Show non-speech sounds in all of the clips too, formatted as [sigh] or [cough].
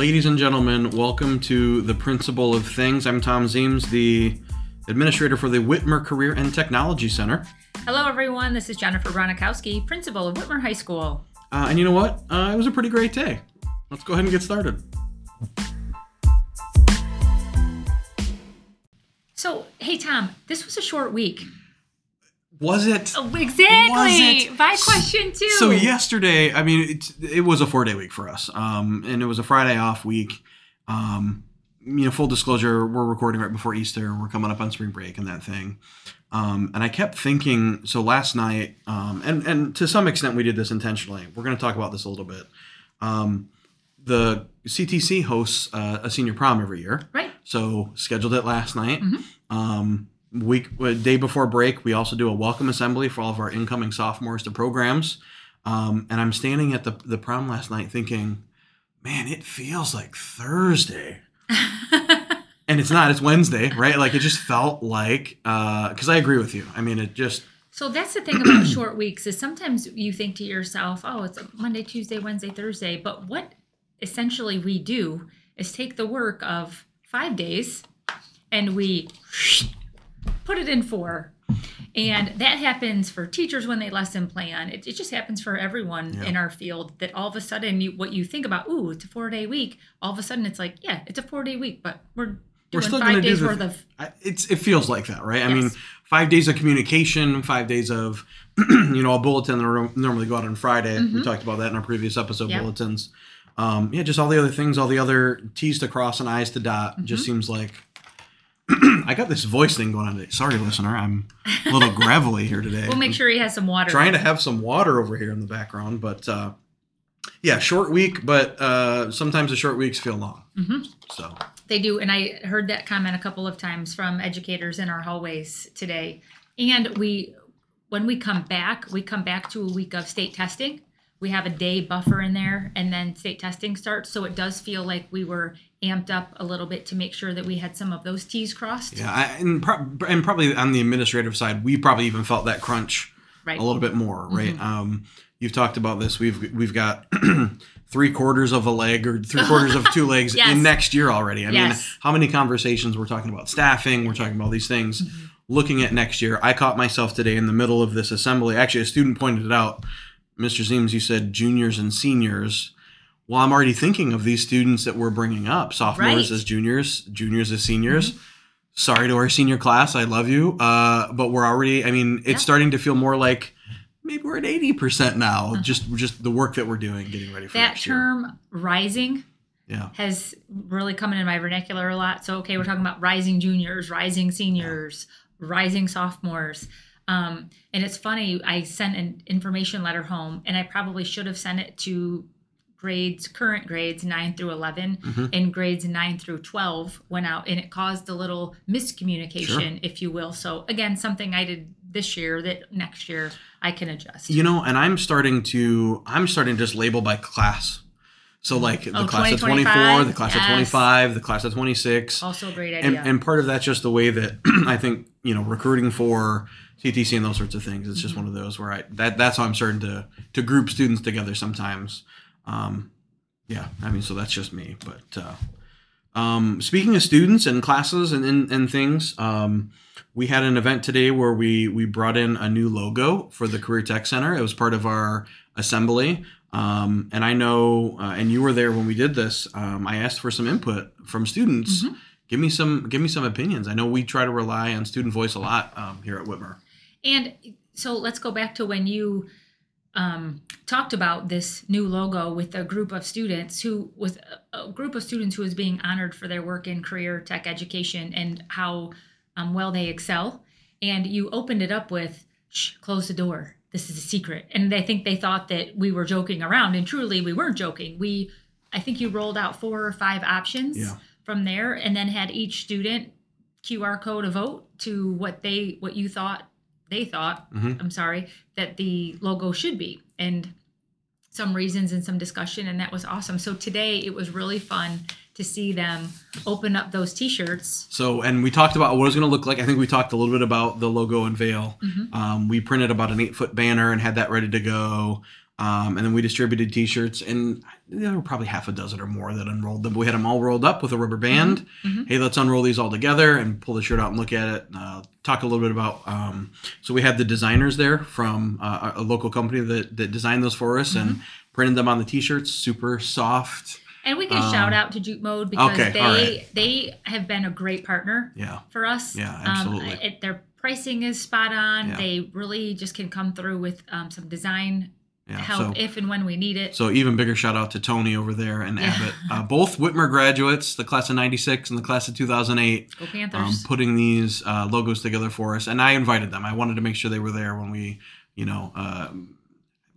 Ladies and gentlemen, welcome to the Principle of Things. I'm Thom Zeems, the administrator for the Whitmer Career and Technology Center. Hello, everyone. This is Jennifer Bronikowski, principal of Whitmer High School. Uh, and you know what? Uh, it was a pretty great day. Let's go ahead and get started. So, hey, Thom, this was a short week. Was it? Oh, exactly. Was it? My question, too. So yesterday, I mean, it, it was a four day week for us, um, and it was a Friday off week. Um, you know, full disclosure, we're recording right before Easter. We're coming up on spring break and that thing. Um, and I kept thinking. So last night, um, and and to some extent, we did this intentionally. We're going to talk about this a little bit. Um, the CTC hosts uh, a senior prom every year. Right. So scheduled it last night. Mhm. Um, week uh, day before break, we also do a welcome assembly for all of our incoming sophomores to programs. Um, and I'm standing at the the prom last night thinking, man, it feels like Thursday. [laughs] And it's not. It's Wednesday, right? Like it just felt like because I agree with you. I mean, it just so, that's the thing about short weeks is sometimes you think to yourself, oh, it's a Monday, Tuesday, Wednesday, Thursday. But what essentially we do is take the work of five days and we put it in four. And that happens for teachers when they lesson plan. It, it just happens for everyone Yeah. in our field that all of a sudden, you, what you think about, ooh, it's a four day week, all of a sudden it's like, yeah, it's a four day week, but we're We're still five do days the- worth of. It's it feels like that, right? I mean, five days of communication, five days of [clears throat] you know a bulletin that normally go out on Friday. We Mhm. talked about that in our previous episode Yep. bulletins. Um, yeah, just all the other things, all the other T's to cross and I's to dot. Mm-hmm. Just seems like [clears throat] I got this voice thing going on today. Sorry, listener, I'm a little gravelly here today. We'll make sure he has some water. trying to have some water over here in the background, but uh, yeah, short week, but uh, sometimes the short weeks feel long. Mhm. So They do, and I heard that comment a couple of times from educators in our hallways today. And we, when we come back, we come back to a week of state testing. We have a day buffer in there, and then state testing starts. So it does feel like we were amped up a little bit to make sure that we had some of those T's crossed. yeah, I, and, pro- and probably on the administrative side, we probably even felt that crunch Right. a little bit more, right? Mm-hmm. Um, you've talked about this. We've we've got [clears throat] three quarters of a leg or three quarters of two [laughs] legs Yes. in next year already. I mean, how many conversations we're talking about staffing? We're talking about these things. Mm-hmm. Looking at next year, I caught myself today in the middle of this assembly. Actually, a student pointed it out. Mr. Zeems, you said juniors and seniors. Well, I'm already thinking of these students that we're bringing up sophomores Right. Mm-hmm. as juniors, juniors as seniors. Sorry to our senior class, I love you, uh, but we're already. I mean, it's Yeah. starting to feel more like maybe we're at eighty percent now. Just just the work that we're doing, getting ready for Uh-huh. That next year. term rising Yeah, has really come in my vernacular a lot. So, okay, we're talking about rising juniors, rising seniors, rising sophomores. Um, and it's funny, I sent an information letter home, and I probably should have sent it to grades, current grades 9 through 11, Mm-hmm. and grades 9 through 12 went out, and it caused a little miscommunication, if you will. So, again, something I did this year that next year I can adjust. you know, and I'm starting to I'm starting to just label by class. So like the Oh, class of 2025, 24, the class of 25, the class of 26. also a great and, idea. and part of that's just the way that [clears throat] I think you know recruiting for CTC and those sorts of things. It's just Mm-hmm. one of those where I that that's how I'm starting to to group students together sometimes. Um, yeah, I mean, so that's just me. But uh, um, speaking of students and classes and and, and things, um, we had an event today where we we brought in a new logo for the Career Tech Center. It was part of our assembly. Um, and I know, uh, and you were there when we did this. Um, I asked for some input from students. Give me some, give me some opinions. I know we try to rely on student voice a lot um, here at Whitmer. And so let's go back to when you um, talked about this new logo with a group of students who was a, a group of students who was being honored for their work in career tech education and how um, well they excel. And you opened it up with, Shh, close the door. This is a secret. And I think they thought that we were joking around. And truly, we weren't joking. We, I think you rolled out four or five options Yeah. From there and then had each student QR code a vote to what they what you thought they thought Mhm. I'm sorry that the logo should be and some reasons and some discussion and that was awesome so today it was really fun to see them open up those t-shirts So, and we talked about what was going to look like. I think we talked a little bit about the logo and veil. Mhm. Um, we printed about an eight foot banner and had that ready to go. Um, and then we distributed T-shirts, and there were probably half a dozen or more that unrolled them. We had them all rolled up with a rubber band. Mhm. Hey, let's unroll these all together and pull the shirt out and look at it. Uh, talk a little bit about. Um, so we had the designers there from uh, a local company that that designed those for us and printed them on the T-shirts. Super soft. And we can Um, shout out to Jute Mode because okay, they right. they have been a great partner Yeah. for us. Yeah, Um, absolutely. it, their pricing is spot on. Yeah. They really just can come through with um, some design Yeah. help so if and when we need it. So even bigger shout out to Tony over there and Yeah. Abbott, uh, [laughs] both Whitmer graduates, the class of '96 and the class of 2008, Go um, Panthers. putting these uh, logos together for us. And I invited them. I wanted to make sure they were there when we, you know, um,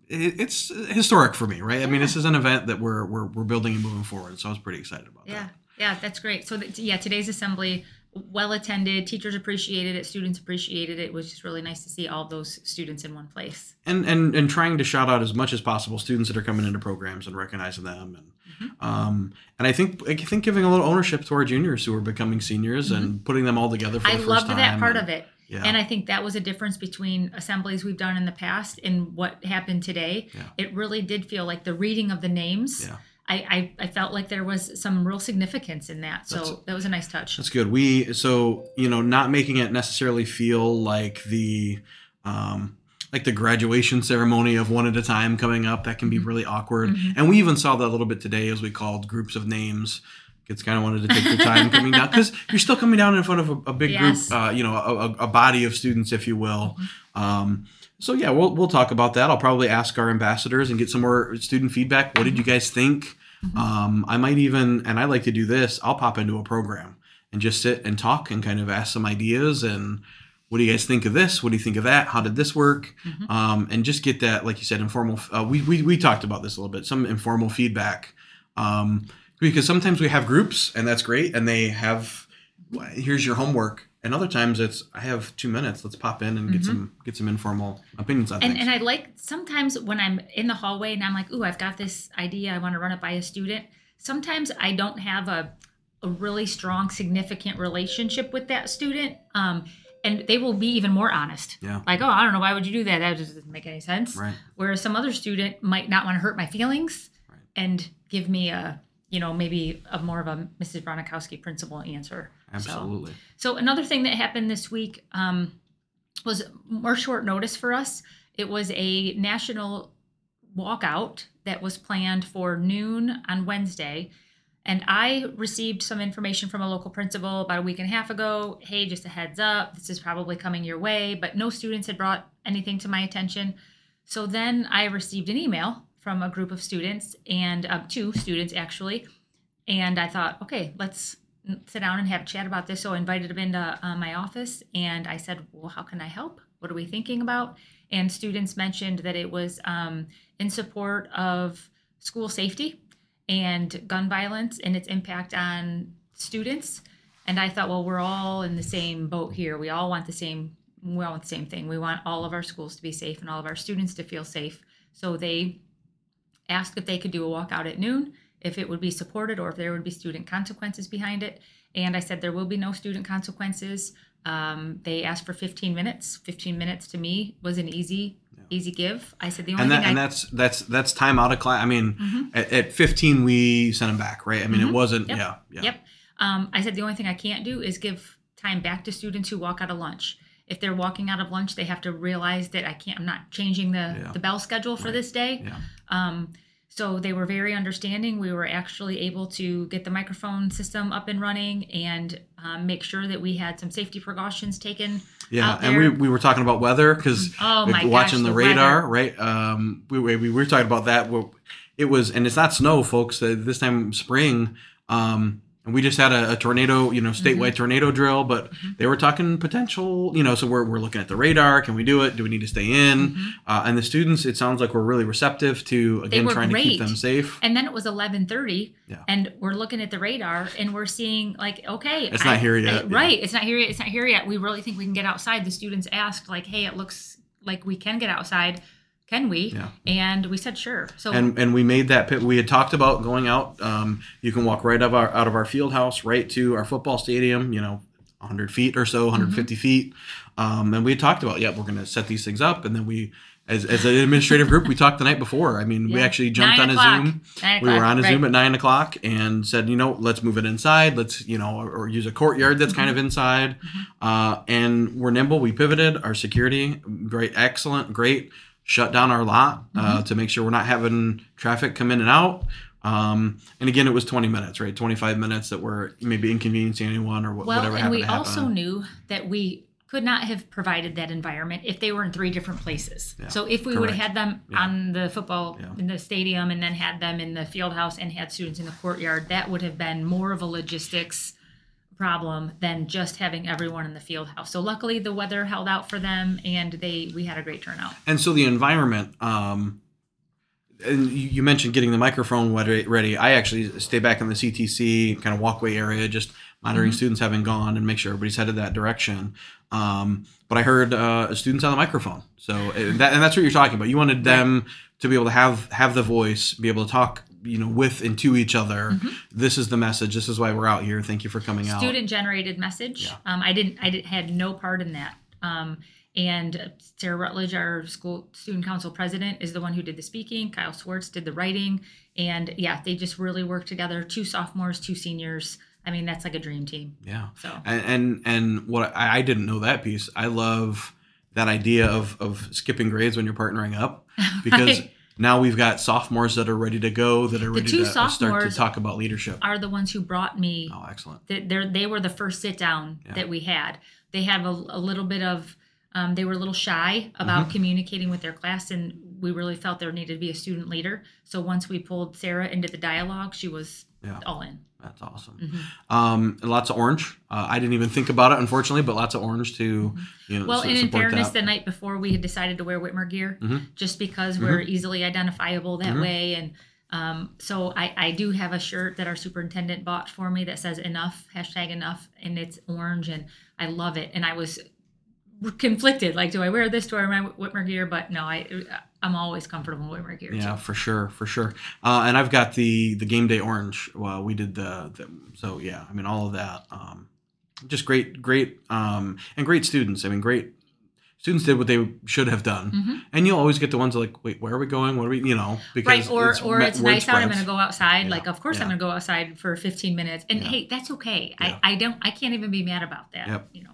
it, it's historic for me, right? I mean, this is an event that we're we're, we're building and moving forward. So I was pretty excited about yeah, that. yeah, that's great. So th- yeah, today's assembly well attended. Teachers appreciated it. Students appreciated it. It was just really nice to see all those students in one place. and and and trying to shout out as much as possible students that are coming into programs and recognizing them and Mm-hmm. um and i think i think giving a little ownership to our juniors who are becoming seniors and putting them all together for Mm-hmm. I the loved that part and- of it. yeah And I think that was a difference between assemblies we've done in the past and what happened today. Yeah. It really did feel like the reading of the names. Yeah. I, I, I felt like there was some real significance in that. So That's- that was a nice touch. that's good we so you know not making it necessarily feel like the um like the graduation ceremony of one at a time coming up that can be Mhm. really awkward Mhm. and we even saw that a little bit today as we called groups of names kids kind of wanted to take their [laughs] time coming down because you're still coming down in front of a, a big Yes. group uh, you know a, a- a body of students if you will um, so yeah we'll, we'll talk about that. I'll probably ask our ambassadors and get some more student feedback. What did you guys think? Mhm. um, i might even and i like to do this i'll pop into a program and just sit and talk and kind of ask some ideas and what do you guys think of this? What do you think of that? How did this work? Mhm. um, and just get that like you said informal uh, we, we, we talked about this a little bit some informal feedback. Um, because sometimes we have groups and that's great and they have here's your homework and other times it's i have two minutes let's pop in and get Mhm. some get some informal opinions on And, things and I like sometimes when I'm in the hallway and I'm like, ooh, I've got this idea. I want to run it by a student. Sometimes I don't have a, a really strong, significant relationship with that student. Um, and they will be even more honest. Yeah. Like, oh, I don't know. Why would you do that? That just doesn't make any sense. right Whereas some other student might not want to hurt my feelings Right. and give me a, you know, maybe a more of a Mrs. Bronikowski principle answer. So- absolutely so another thing that happened this week um, was more short notice for us. It was a national walkout that was planned for noon on Wednesday. And I received some information from a local principal about a week and a half ago. Hey, just a heads up, this is probably coming your way. But no students had brought anything to my attention. So then I received an email from a group of students and uh, two students actually. And I thought, okay, let's sit down and have a chat about this. So I invited them into uh, my office and I said, well, how can I help? What are we thinking about? And students mentioned that it was um, in support of school safety and gun violence and its impact on students. And I thought, well, we're all in the same boat here. We all want the same. We all want the same thing. We want all of our schools to be safe and all of our students to feel safe. So they asked if they could do a walkout at noon, if it would be supported, or if there would be student consequences behind it. And I said there will be no student consequences. Um, they asked for 15 minutes. 15 minutes to me was an easy, easy give. I said the only and that thing and I that's that's that's time out of class i mean Mhm. at, at 15 we sent them back right i mean it Mhm. wasn't Yep. yeah yeah Yep. Um, I said the only thing I can't do is give time back to students who walk out of lunch. If they're walking out of lunch, they have to realize that I can't. I'm not changing the Yeah. the bell schedule for Right. this day. yeah Um, so they were very understanding. We were actually able to get the microphone system up and running and um, make sure that we had some safety precautions taken. yeah and we, we were talking about weather because Oh my gosh, watching the, the radar right um we, we, we were talking about that Well, it was and it's not snow folks this time spring um and we just had a, a tornado you know statewide Mm-hmm. tornado drill but Mhm. they were talking potential you know so we're, we're looking at the radar can we do it do we need to stay in Mhm. uh, and the students it sounds like we're really receptive to again trying to keep them safe And then it was 11:30, Yeah. and we're looking at the radar, and we're seeing like, okay, It's not here yet, I- yeah. right? It's not here. yet. It's not here yet. We really think we can get outside. The students asked, like, hey, it looks like we can get outside. Can we? Yeah. And we said sure. So and and we made that pit. We had talked about going out. Um, you can walk right out of our out of our field house right to our football stadium. You know, 100 feet or so, 150 feet. Um, and we had talked about, yeah, we're going to set these things up, and then we as, as an administrative group, we talked the night before. I mean, we actually jumped Nine on o'clock. a Zoom. Nine We were on a right. Zoom at nine o'clock and said, you know, let's move it inside. Let's, you know, or, or use a courtyard that's kind of Mm-hmm. inside. Uh, and we're nimble. We pivoted. Our security, great, excellent, great. Shut down our lot uh, Mm-hmm. to make sure we're not having traffic come in and out. Um, and again, it was 20 minutes, right? 25 minutes that were maybe inconveniencing anyone or wh- Well, whatever and we also knew that we could not have provided that environment if they were in three different places. Yeah, so if we would have had them Yeah. on the football Yeah. in the stadium and then had them in the field house and had students in the courtyard, that would have been more of a logistics problem than just having everyone in the field house. So luckily the weather held out for them and they we had a great turnout. And so the environment, um, and you mentioned getting the microphone ready. ready. I actually stay back in the CTC kind of walkway area, just monitoring Mm-hmm. students having gone and make sure everybody's headed that direction. Um, but I heard uh, students on the microphone, so that, and that's what you're talking about. You wanted them to be able to have have the voice, be able to talk, you know, with and to each other. Mm-hmm. This is the message. This is why we're out here. Thank you for coming out. student generated message. Yeah. Um, I didn't. I did, had no part in that. Um, and Sarah Rutledge, our school student council president, is the one who did the speaking. Kyle Swartz did the writing, and yeah, they just really worked together. Two sophomores, two seniors. I mean, that's like a dream team. Yeah. So and and, and what I, I didn't know that piece. I love that idea of of skipping grades when you're partnering up [laughs] because Right. Now we've got sophomores that are ready to go that are ready to start to talk about leadership. are the ones who brought me Oh, excellent. they they were the first sit down Yeah. that we had. They have a, a little bit of, um, they were a little shy about Mm-hmm. communicating with their class, and we really felt there needed to be a student leader. So once we pulled Sarah into the dialogue, she was Yeah. all in. That's awesome. Mm-hmm. Um, lots of orange. Uh, I didn't even think about it, unfortunately, but lots of orange to you know. Mm-hmm. Well, su- and in fairness, that. the night before we had decided to wear Whitmer gear, Mhm. just because we're easily identifiable that Mhm. way, and um, so I, I do have a shirt that our superintendent bought for me that says enough hashtag enough, and it's orange, and I love it. And I was conflicted, like, do I wear this? Do I wear my Whitmer gear? But no, I I'm always comfortable in my gear. Yeah, too. for sure, for sure. Uh, and I've got the the game day orange. Well, we did the, the so yeah. I mean, all of that. Um, just great, great, um, and great students. I mean, great students did what they should have done. Mhm. And you'll always get the ones like, wait, where are we going? What are we? You know, because Right, or or it's nice out. I'm going to go outside. Yeah, Like, of course, yeah. I'm going to go outside for 15 minutes, and Yeah. hey, that's okay. I I don't I can't even be mad about that. Yep. You know.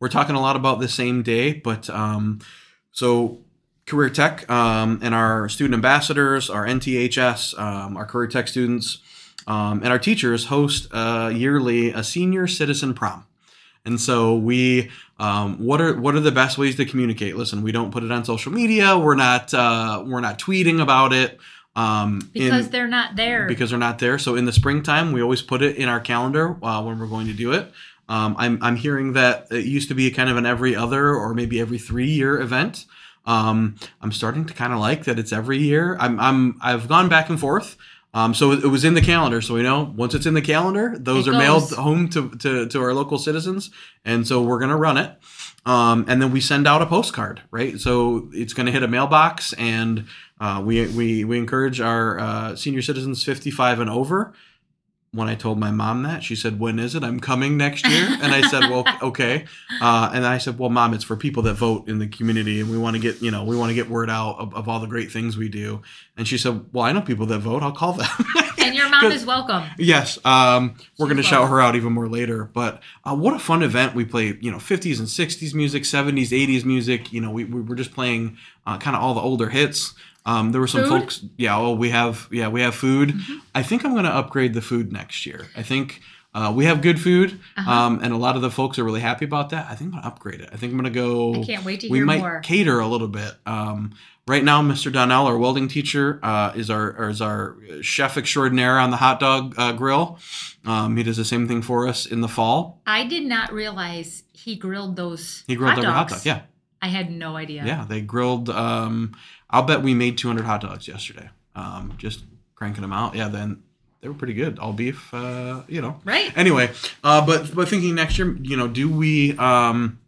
we're talking a lot about the same day, but um, so career tech um, and our student ambassadors, our NTHS, um, our career tech students, um, and our teachers host uh, yearly a senior citizen prom. And so we, um, what are what are the best ways to communicate? Listen, we don't put it on social media. We're not uh, we're not tweeting about it. Um, in- Because they're not there. because they're not there. So in the springtime, we always put it in our calendar uh, when we're going to do it. Um, I'm, I'm hearing that it used to be kind of an every other or maybe every three year event. Um, I'm starting to kind of like that it's every year. I'm, I'm I've gone back and forth. Um, so it, was in the calendar. So we know once it's in the calendar, those It are mailed home to, to, to our local citizens. And so we're going to run it. Um, and then we send out a postcard, right? So it's going to hit a mailbox, and uh, we, we we encourage our uh, senior citizens 55 and over. When I told my mom that, she said, "When is it? I'm coming next year." And I said, "Well, [laughs] okay." Uh, and I said, "Well, mom, it's for people that vote in the community, and we want to get you know we want to get word out of, of all the great things we do." And she said, "Well, I know people that vote. I'll call them." [laughs] and your mom is welcome. Yes, um, we're going to shout her out even more later. But uh, what a fun event! We play you know, 50s and 60s music, 70s, 80s music. You know, we, we were just playing uh, kind of all the older hits. Um, there were some Food? Mm-hmm. folks. Yeah, oh, we have yeah we have food. I think I'm going to upgrade the food next year. I think. Uh, we have good food, Uh-huh. um, and a lot of the folks are really happy about that. I think I'm gonna upgrade it. I think I'm gonna go. I can't wait to hear we might more. cater a little bit. Um, right now, Mr. Donnell, our welding teacher, uh, is our is our chef extraordinaire on the hot dog uh, grill. Um, he does the same thing for us in the fall. I did not realize he grilled those. He grilled hot every hot dogs. dog. Yeah, I had no idea. yeah. They grilled. Um, I'll bet we made 200 hot dogs yesterday. Um, just cranking them out. Yeah, then they were pretty good. All beef. Uh, you know. Right. Anyway, uh, but but thinking next year, you know, do we um,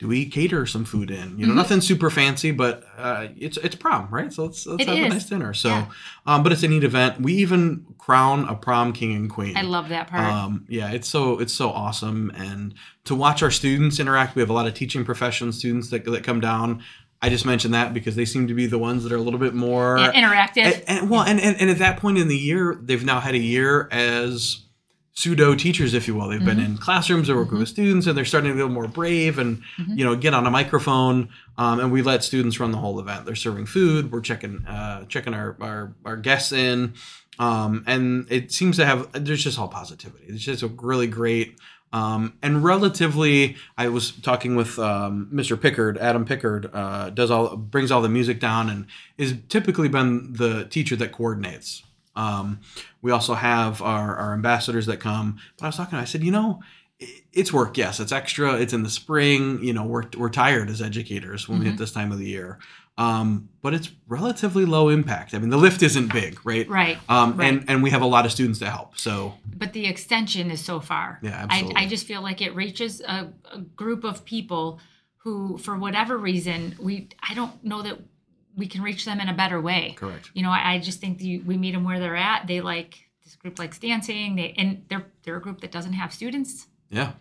do we cater some food in? You know, Mhm. nothing super fancy, but uh, it's it's prom, right? So let's let's It have a nice dinner. So, Yeah. um, but it's a neat event. We even crown a prom king and queen. I love that part. Um, yeah, it's so it's so awesome, and to watch our students interact. We have a lot of teaching profession students that that come down. I just mentioned that because they seem to be the ones that are a little bit more Yeah, interactive. and, and well, and, and and at that point in the year, they've now had a year as pseudo teachers, if you will. They've been Mm-hmm. in classrooms, they're working with students, and they're starting to feel more brave and you know get on a microphone. Um, and we let students run the whole event. They're serving food. We're checking uh, checking our, our our guests in, um, and it seems to have. There's just all positivity. It's just a really great. Um, and relatively, I was talking with um, Mr. Pickard. Adam Pickard uh, does all brings all the music down and is typically been the teacher that coordinates. Um, we also have our, our ambassadors that come. But I was talking, I said, you know, it's work. Yes, it's extra. It's in the spring. You know, we're, we're tired as educators when we hit this time of the year. Um, but it's relatively low impact. I mean, the lift isn't big, right? right. Um, right. and, and we have a lot of students to help. So but the extension is so far. Yeah, I, absolutely. I just feel like it reaches a, a group of people who, for whatever reason, we I don't know that we can reach them in a better way. correct. You know, I, I just think the, we meet them where they're at. They like this group likes dancing. They and they're they're a group that doesn't have students Yeah.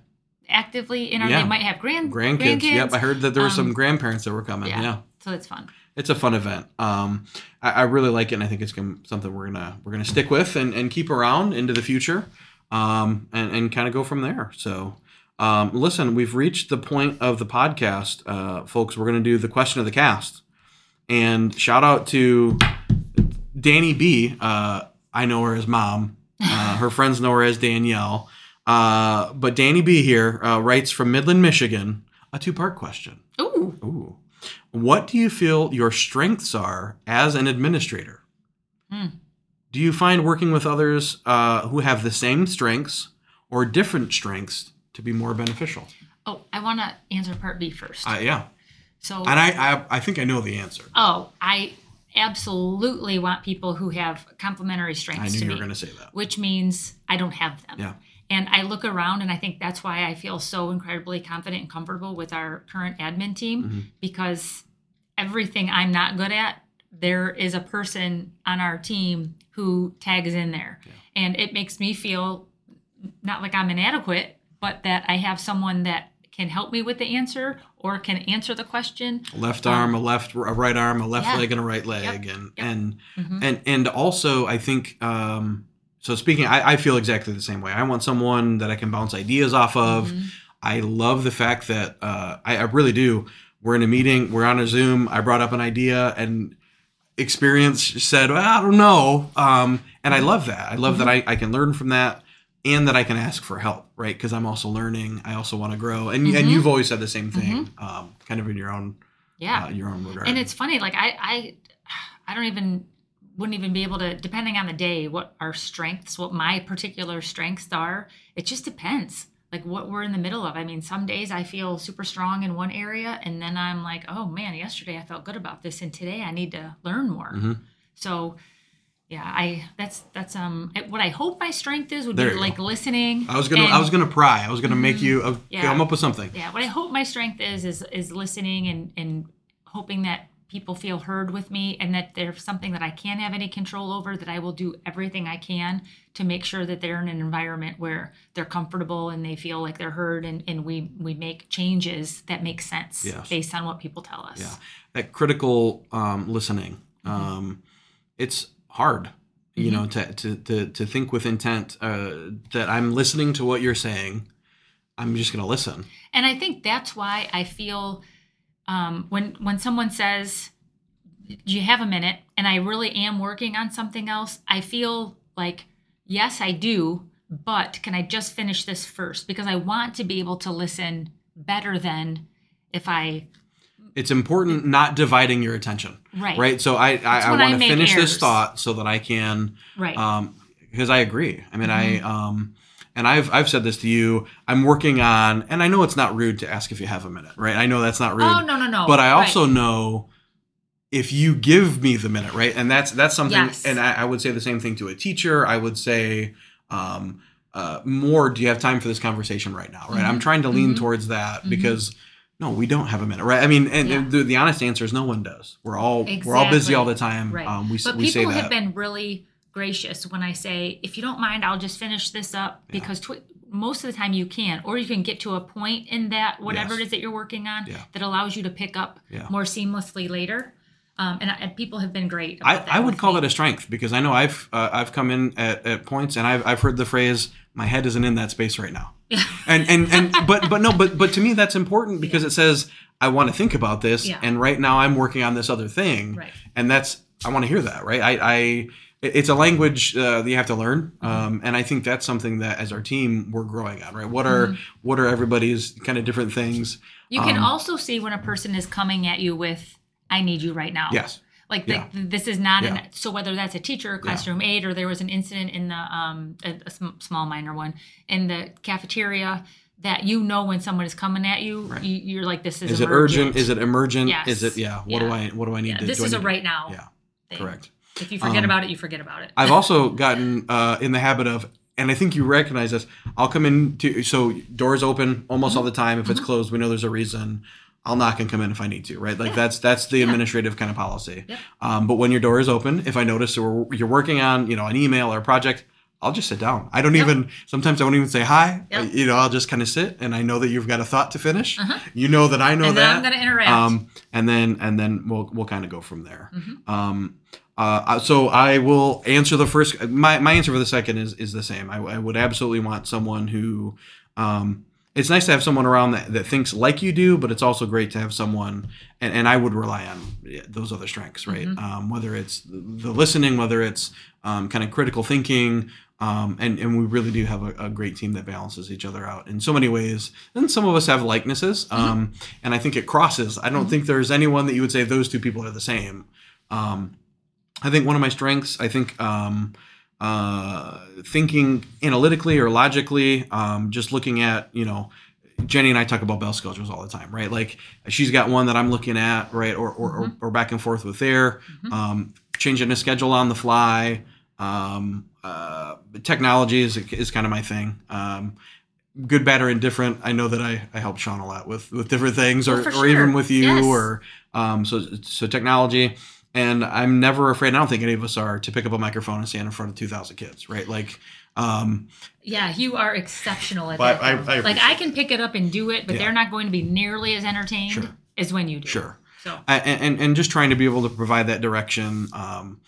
actively in our. Yeah. They might have grand Grandkids. Yep. I heard that there were some Um, grandparents that were coming. yeah. yeah. So it's fun. it's a fun event. Um, I, I really like it, and I think it's gonna, something we're gonna we're gonna stick with and, and keep around into the future, um, and and kind of go from there. So, um, listen, we've reached the point of the podcast, uh, folks. We're gonna do the question of the cast, and shout out to Danny B. Uh, I know her as mom. Uh, [laughs] her friends know her as Danielle. Uh, but Danny B. here uh, writes from Midland, Michigan, a two part question. Ooh. Ooh. What do you feel your strengths are as an administrator? Hmm. Do you find working with others uh, who have the same strengths or different strengths to be more beneficial? Oh, I want to answer part B first. Uh, yeah. So And I, I, I think I know the answer. Oh, I absolutely want people who have complementary strengths I knew to you me, were going to say that. which means I don't have them. Yeah. And I look around and I think that's why I feel so incredibly confident and comfortable with our current admin team Mhm. because everything I'm not good at, there is a person on our team who tags in there. Yeah. And it makes me feel not like I'm inadequate, but that I have someone that can help me with the answer or can answer the question. Left arm, a left, a right arm, a left Yeah. leg, and a right leg, and Yep. and Mhm. and and also I think um, so. Speaking, I, I feel exactly the same way. I want someone that I can bounce ideas off of. Mhm. I love the fact that uh, I, I really do. We're in a meeting, we're on a Zoom. I brought up an idea, and experience said, well, "I don't know," um, and I love that. I love that I, I can learn from that, and that I can ask for help, right? Because I'm also learning. I also want to grow, and and Mhm. you've always said the same thing, um, kind of in your own Yeah. uh, your own regard. and it's funny like i i i don't even wouldn't even be able to depending on the day what our strengths what my particular strengths are it just depends like what we're in the middle of i mean some days i feel super strong in one area and then i'm like oh man yesterday i felt good about this and today i need to learn more Mhm. so yeah i that's that's um what i hope my strength is would There be like go. listening I was gonna and- I was gonna pry. I was gonna make Mhm. you uh, Yeah. come up with something. yeah what i hope my strength is is is listening and and hoping that people feel heard with me and that there's something that i can't have any control over that i will do everything i can to make sure that they're in an environment where they're comfortable and they feel like they're heard and, and we we make changes that make sense Yes. based on what people tell us Yeah. That critical um, listening. Um, it's hard, you know, to, to, to, to think with intent uh, that I'm listening to what you're saying. I'm just going to listen. And I think that's why I feel um, when when someone says, "Do you have a minute?" and I really am working on something else, I feel like, yes, I do, but can I just finish this first? Because I want to be able to listen better than if I It's important not dividing your attention, right right? So I, I, I want to finish errors. this thought so that I can right um because i agree i mean Mm-hmm. i um and i've i've said this to you i'm working on and i know it's not rude to ask if you have a minute right i know that's not rude oh no no no but i Right. also know if you give me the minute right and that's that's something Yes. and I, I would say the same thing to a teacher i would say um uh, more do you have time for this conversation right now right i'm Mhm. trying to lean Mhm. towards that Mhm. because no we don't have a minute right i mean and, Yeah. the, the honest answer is no one does we're all we're all busy all the time Right. um, we, But we say people that have been really gracious when I say, if you don't mind, I'll just finish this up Yeah. because tw- most of the time you can, or you can get to a point in that whatever Yes. it is that you're working on Yeah. that allows you to pick up more seamlessly later. Um, and, and people have been great. I, that I would call me. it a strength because I know I've uh, I've come in at, at points and I've, I've heard the phrase my head isn't in that space right now and and and [laughs] but but no but but to me that's important because it says I want to think about this Yeah. and right now I'm working on this other thing Right. and that's I want to hear that right I I it's a language uh, that you have to learn Mm-hmm. um, and I think that's something that as our team we're growing on right what are Mm-hmm. what are everybody's kind of different things You can Um, also see when a person is coming at you with, "I need you right now." yes Like the, Yeah. this is not Yeah. an so whether that's a teacher, a classroom aide, or there was an incident in the um a, a sm- small minor one in the cafeteria that you know when someone is coming at you, Right. you you're like this is is it urgent is it emergent Yes. is it yeah what do I what do I need Yeah, to this do is a to- right now. yeah thing. correct If you forget Um, about it, you forget about it. I've [laughs] also gotten uh, in the habit of, and I think you recognize this. I'll come in to so doors open almost Mm-hmm. all the time. If it's closed, we know there's a reason. I'll knock and come in if I need to. Right, like that's that's the administrative kind of policy. Um, but when your door is open, if I notice or you're working on you know an email or a project. I'll just sit down. I don't Yep. even. Sometimes I won't even say hi. Yep. Uh, You know, I'll just kind of sit, and I know that you've got a thought to finish. Uh-huh. You know that I know and that. I'm going to interact. Um, and then and then we'll we'll kind of go from there. Mhm. Um, uh, so I will answer the first. My, my answer for the second is is the same. I, I would absolutely want someone who. Um, it's nice to have someone around that, that thinks like you do, but it's also great to have someone, and, and I would rely on those other strengths, right? Mhm. Um, whether it's the listening, whether it's um, kind of critical thinking, um, and and we really do have a, a great team that balances each other out in so many ways. And some of us have likenesses, um, and I think it crosses. I don't think there's anyone that you would say those two people are the same. Um, I think one of my strengths, I think, um, uh, thinking analytically or logically, um, just looking at, you know, Jenny and I talk about bell schedules all the time, right? Like she's got one that I'm looking at, right? Or, or, or, or back and forth with there, Mhm. um, changing a schedule on the fly. Um, uh, technology is, is kind of my thing. Um, good, bad, or indifferent. I know that I, I help Sean a lot with, with different things or, Oh, for or even with you Yes. or, um, so, so technology and I'm never afraid. I don't think any of us are to pick up a microphone and stand in front of 2,000 kids, right? Like, um, yeah, you are exceptional at that. I- though. I like I can pick it up and do it, but Yeah. they're not going to be nearly as entertained Sure. as when you do. sure. So I- and, and just trying to be able to provide that direction, um,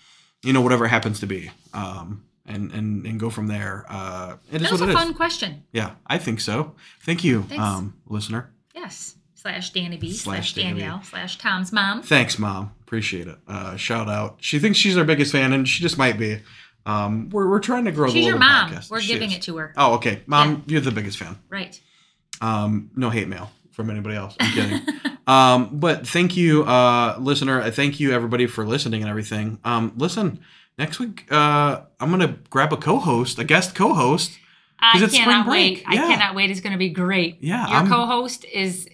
you know, whatever it happens to be, um, and and and go from there. Uh, it is that was what a it is. fun question. Yeah, I think so. Thank you, Thanks. um, listener. Yes. Slash Danny B Slash slash, Danny Danielle slash Thom's mom. Thanks, mom. Appreciate it. Uh, shout out. She thinks she's our biggest fan, and she just might be. Um, we're, we're trying to grow the She's your mom. podcast. We're She giving is. it to her. Oh, okay, mom. You're the biggest fan. Right. Um, no hate mail from anybody else. I'm kidding. [laughs] um, but thank you, uh, listener. Thank you, everybody, for listening and everything. Um, listen, next week, uh, I'm gonna grab a co-host, a guest co-host. I it's spring cannot break. wait. I cannot wait. It's going to be great. Yeah, Your I'm- co-host is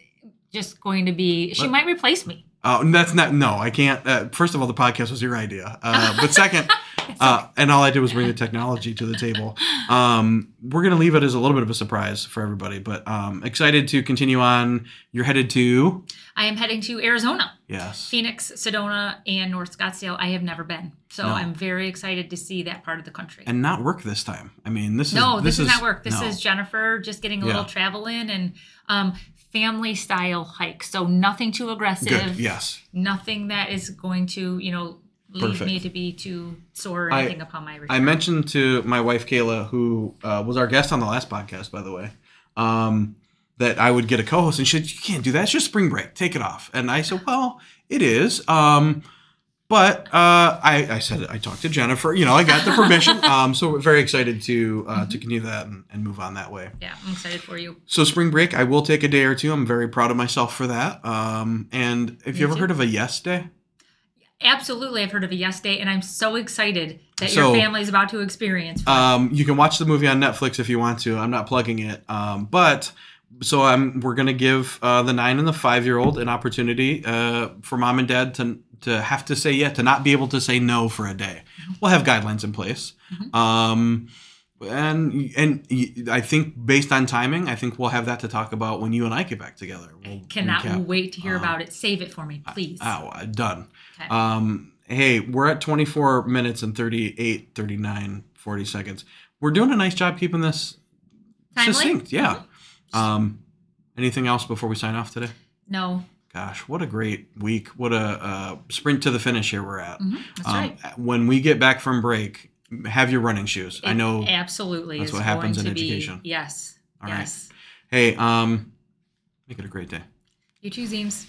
just going to be. She might replace me. Oh, that's not. No, I can't. Uh, first of all, the podcast was your idea. Uh, but second, [laughs] uh, and all I did was bring the technology to the table. Um, we're gonna leave it as a little bit of a surprise for everybody, but um, excited to continue on. You're headed to I am heading to Arizona, yes. Phoenix, Sedona, and North Scottsdale. I have never been, so No. I'm very excited to see that part of the country. and not work this time. I mean, this is no, this, is, not work. This no. is Jennifer just getting a Yeah. little travel in and um, family style hike. So nothing too aggressive. good. Yes, Nothing that is going to, you know, lead Perfect. me to be too sore or I- anything upon my return. I mentioned to my wife Kayla, who uh, was our guest on the last podcast, by the way, um, that I would get a co-host, and she said, "You can't do that. It's just spring break. Take it off." And I said, "Well, it is." Um, but uh, I, I said I talked to Jennifer. You know, I got the permission. [laughs] um, so we're very excited to uh, to continue that and, and move on that way. yeah, I'm excited for you. So spring break, I will take a day or two. I'm very proud of myself for that. Um, and have Me you ever too. heard of a yes day? Absolutely, I've heard of a Yes Day, and I'm so excited that So- your family is about to experience. Um, you can watch the movie on Netflix if you want to. I'm not plugging it, um, but so I'm we're gonna give uh, the nine and the five year old an opportunity uh, for mom and dad to to have to say yeah to not be able to say no for a day. We'll have guidelines in place. Um, and and I think based on timing, I think we'll have that to talk about when you and I get back together. We'll Cannot recap. wait to hear Um, about it. Save it for me, please. Oh, uh, done. Okay. Um, hey, we're at 24 minutes and 38, 39, 40 seconds. We're doing a nice job keeping this Timely? succinct. Yeah. Um, anything else before we sign off today? No, Gosh, what a great week! What a uh, sprint to the finish here we're at. Mhm, that's Um, right. When we get back from break, have your running shoes. I know. absolutely that's what happens in be- education. yes. All right. yes. Hey, um, make it a great day. You too, Zeems.